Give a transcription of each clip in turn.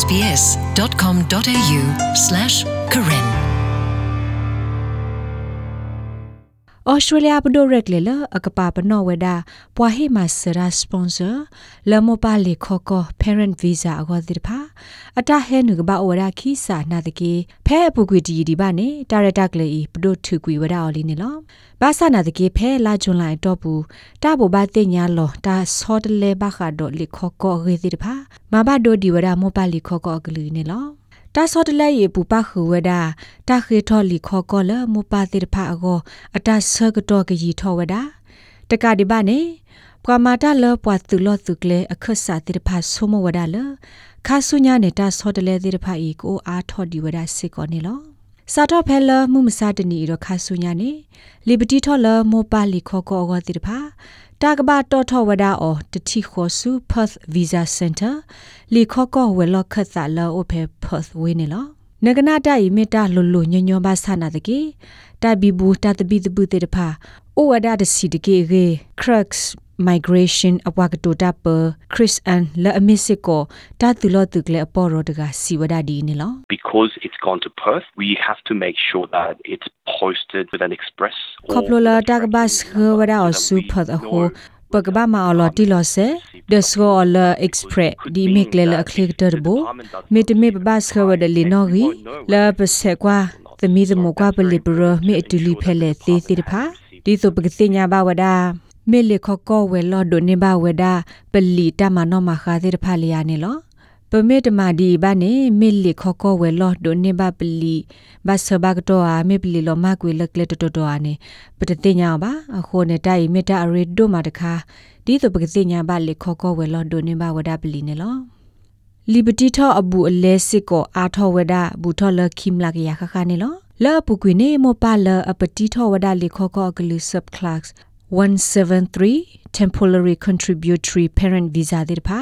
sbs.com.au/karen ဩစတြေးလျဘဒိုရက်လေလအကပါပနောဝဒါပွာဟေမဆရာစပွန်ဆာလမပါလီခေါကော parent visa အကောတိဖာ အတဟဲနုကဘာဝဒါခိစာနာတကေဖဲအပူကွီတီဒီပါနေတာရတက်လေဘဒိုထုကွီဝဒါအော်လီနေလောဘာသနာတကေဖဲလာဂျွန်လိုက်တော့ဘူးတာဘောဘာတင်ညာလောတာဆောတလေဘခါဒိုလီခေါကောရေတိဖာမဘာဒိုဒီဝဒါမောပါလီခေါကောကလူနေလောတာဆောတလဲရေပူပခူဝဒတာခေထောလီခောကောလမပတိတဖအကောအတဆကတော့ကကြီးထောဝဒတကဒီပါနေပကမာတာလပွားသူလောသူကလေအခဆာတိတဖဆုမဝဒလ ခါဆုညာနေတာဆောတလဲတိတဖဤကိုအားထော်ဒီဝဒစစ်ကောနေလောစာတော့ဖဲလမှုမစတနီရခါဆုညာနေလီဘတီထော်လမောပါလီခောကောအောတိတဖတာကဘာတော်ထောဝဒါအောတတိခောစု Perth Visa Center လီခောကောဝဲလောက်ခတ်သာလောအဖေ Perth ဝင်းနေလောနဂနာတိုင်မီတာလွလွညညောဘာဆနာတကေတဘီဘူးတတဘီတဘူတေတဖာအိုဝဒါတစီတကေရေ crux migration awakato dapper chris and la amisiko tatulo tukle aporo daga siwada di nilo because it's gone to perth we have to make sure that it's posted with an express koplola dagbas hwada osu phat ho pagba ma alo ti lo se the swall express di mikle la click turbo mit me bas hwada li no gi la pse kwa the mi the mo kwa pelibro me atuli phele te te pha ဒီဆိုပကတိညာဘဝဒါ မေလေခကောဝဲလော်ဒိုနေဘဝဒါပလီတမနောမခါသေးတဖာလျာနေလောပမေတမာဒီဘာနေမေလေခကောဝဲလော်ဒိုနေဘပလီဘဆဘကတော့အာမေပလီလောမကွေလက်လက်တတော်တော်အာနေပတတိညာပါအခုနေတိုင်မေတ္တာအရီဒိုမာတခါဒီဆိုပကတိညာဘလေခကောဝဲလော်ဒိုနေဘဝဒါပလီနေလော liberty tho abu ale siko a tho weda bu tho la kim la ya kha kha ne lo la pu kwi ne mo pa la apati tho weda le kho kho glu sub class 173 temporary contributory parent visa တဲ့ဖာ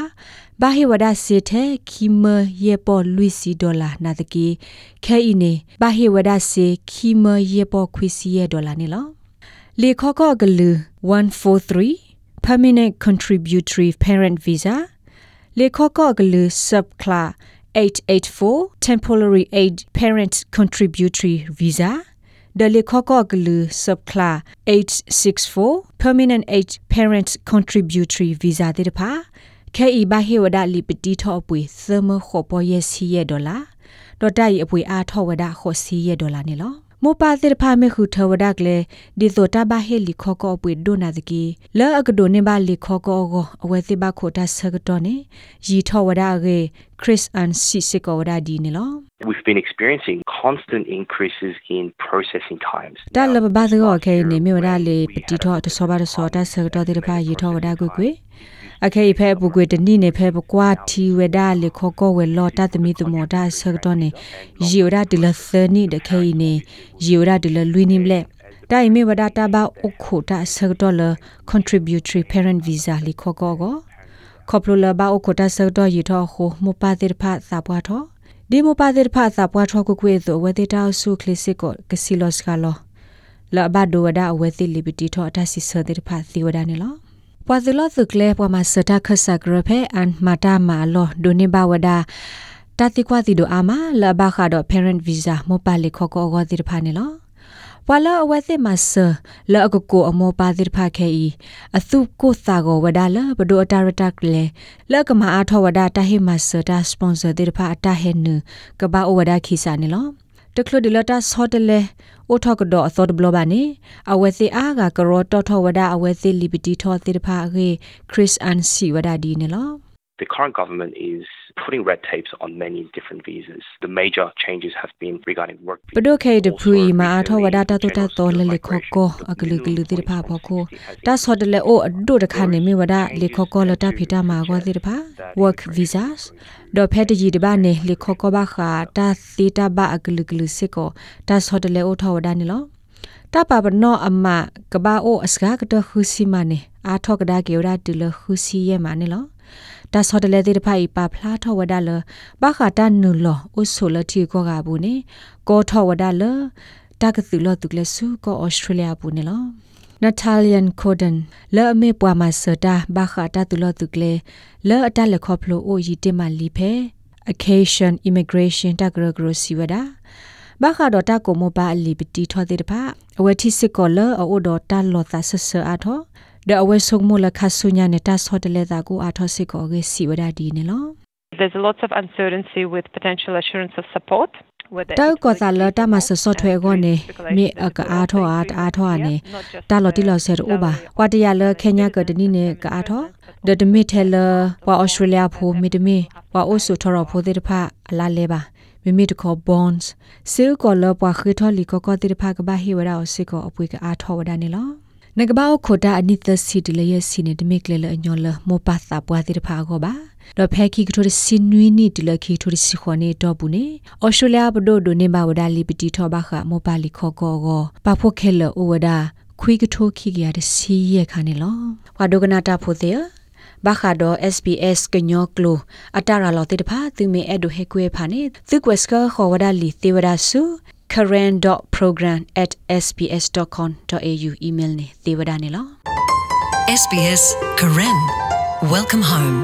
ဘာဟေဝဒစေတဲ့ခီမယေပေါ်လူစီဒေါ်လာနာတကီခဲအီနေဘာဟေဝဒစေခီမယေပေါ်ခွီစီယေဒေါ်လာနေလောလေခောကောဂလူ143 permanent contributory parent visa လေခောကောဂလူ subclass 884 temporary aid parent contributory visa ဒလီခောကောဂလူ subclass 864 permanent aid parent contributory visa တဲ့ဖာခဲဤဘဟေဝဒလီပတိထောအပွေသမခောပေါ်ယစီရဒေါ်လာဒေါ်တိုင်အပွေအားထောဝဒခောစီရဒေါ်လာနေလောမောပါတိဖာမေခုထဝဒကလေဒီသောတာဘဟေလီခောကောပွေဒိုနာတကီလောအကဒိုနေပါလီခောကောကိုအဝဲတိဘခိုတာဆကတော့နေရီထဝဒရေ Chris and Sisiko wada di ne lo We've been experiencing constant increases in processing times. Da la ba zo ke ne me wada le pati tho to so ba so ta sa to de ba yi tho wada gwe gwe အခေဖဲပုကွေတနိနေဖဲပကွာတီဝဒလေခောကောဝဲလောတသမီတမောတာဆကတော့နေယီဝဒဒလသနီတခေနေယီဝဒဒလလွီနိမလက်တိုင်မေဝဒတာဘာအခုတာဆကတော့လ contributory parent visa လေခောကောကိုခေါပလိုလဘာအခုတာဆကတော့ယီထောခုမပါတိဖာသာပွားထော ဒီမပါတိဖာသာပွားထောကိုကွေသောဝတိတာဆုခလစ်စစ်ကိုကစီလော့စကလောလဘဒိုဝဒအဝဲတိလီဘတီထောအတစီဆတိဖာသီဝဒနေလောပွာဇလသုကလေပွာမစတာခဆကရဖေအန်မာတာမာလောဒိုနေဘဝဒတတိကွာတီဒိုအာမာလဘခါဒို parent visa မောပါလေခောကောဂောတိဖာနေလော ဝါလာအဝဲစစ်မဆာလာအကကိုအမောပါတိဖာခဲဤအသုကိုသာကိုဝဒါလာဘဒိုအတာရတက်လေလကမအားထောဝဒါတဟိမဆာတာစပွန်ဆာတိဖာအတာဟဲနုကဘာအဝဒါခိစာနေလောတကလဒီလတာဆော့တလေအိုထောက်တော့အသောတဘလဘာနေအဝဲစီအားကကရောတော်ထောဝဒအဝဲစီလီဘတီထောတိတဖာခေခရစ်အန်စီဝဒဒီနေလော The current government is putting red tapes on many different visas. The major changes have been regarding work. ပဒိုခေဒပူီမာအထောဝဒတာတတတော်လေလေခောကောအကလူကလူတိဖာဖောခိုတာဆော့တလေအိုအဒိုတခါနေမိဝဒလေခောကောလတာဖိတာမာကောတိဖာ work visas ဒေါ်ဖက်တကြီးတပါနေလေခောကောဘာခာတာသီတာဘာအကလူကလူစစ်ကိုတာဆော့တလေအိုထောဝဒနေလောတပပနောအမကဘာအိုအစကားကတခုစီမနေအာထောကဒါကေရာတူလခုစီယမနေလော ဒါဆော်တလေတဲ့ဖိုင်ပါဖလားထောဝဒါလဘခတာနုလောဥဆိုလတီကောကဘူးနေကောထောဝဒါလတကသူလောတုကလဆူကောဩစတြေးလျဘူးနေလော Natalian Coden လဲအမေပွားမစတာဘခတာတူလောတုကလေလဲအတလက်ခေါပလိုအိုယီတေမလီဖဲ occasion immigration တကရဂရစီဝဒဘာခါဒတာကိုမပါအလီပတီထောတဲ့တပါအဝတိစစ်ကောလအိုဒတာလောတာဆဆအာထော ဒအဝဲဆုံမလခဆုညာနေတာဆောတလေတာကိုအာထောစစ်ကောရေစီဝဒဒီနေလော There's lots of uncertainty with potential assurance of support. တောက်ကောသာလတာမဆဆော့ထွဲကောနေမြေအကအားထောအားအားထောအနေတာလော်တီလော်ဆဲအိုဘာဝတရလခေညာကတနီနေကအားထောဒဒမီထဲလဝါဩစတြေးလျဖိုမီဒမီဝါအိုဆူထော်ရဖိုတဲ့တဖအလာလေပါမိမိတခေါ် bonds စေကောလပွားခိထော်လီကောကောတဲ့တဖကဘာဟီဝရာအစစ်ကောအပွေကအားထောဝဒနေလော နကဘာခိုတာအနိသစီတလရစီနေဒမိကလေလအညောလမောပါသာပွားတဲ့တဖကောပါတော့ဖဲခီကထိုစင်နွီနီတလခီထိုစီခွန်နေတော့ဘူးနေဩစတြေးလျဘဒိုဒိုနေဘဝဒါလီပတီထောဘာခမောပါလီခေါကောကောပါဖို့ခဲလအိုဝဒါခွေးကထိုခီကရတဲ့စီရဲ့ခါနေလောဝါဒိုကနာတာဖို့တဲ့ဘာခါဒို SBS ကညောကလိုအတာရာလောတိတဖာသူမေအဲ့ဒိုဟေကွေဖာနေသူကွက်စကခေါ်ဝဒါလီတေဝဒါဆူ current.program@sbs.com.au email နေတေဝဒါနေလော SBS Karen. Welcome home.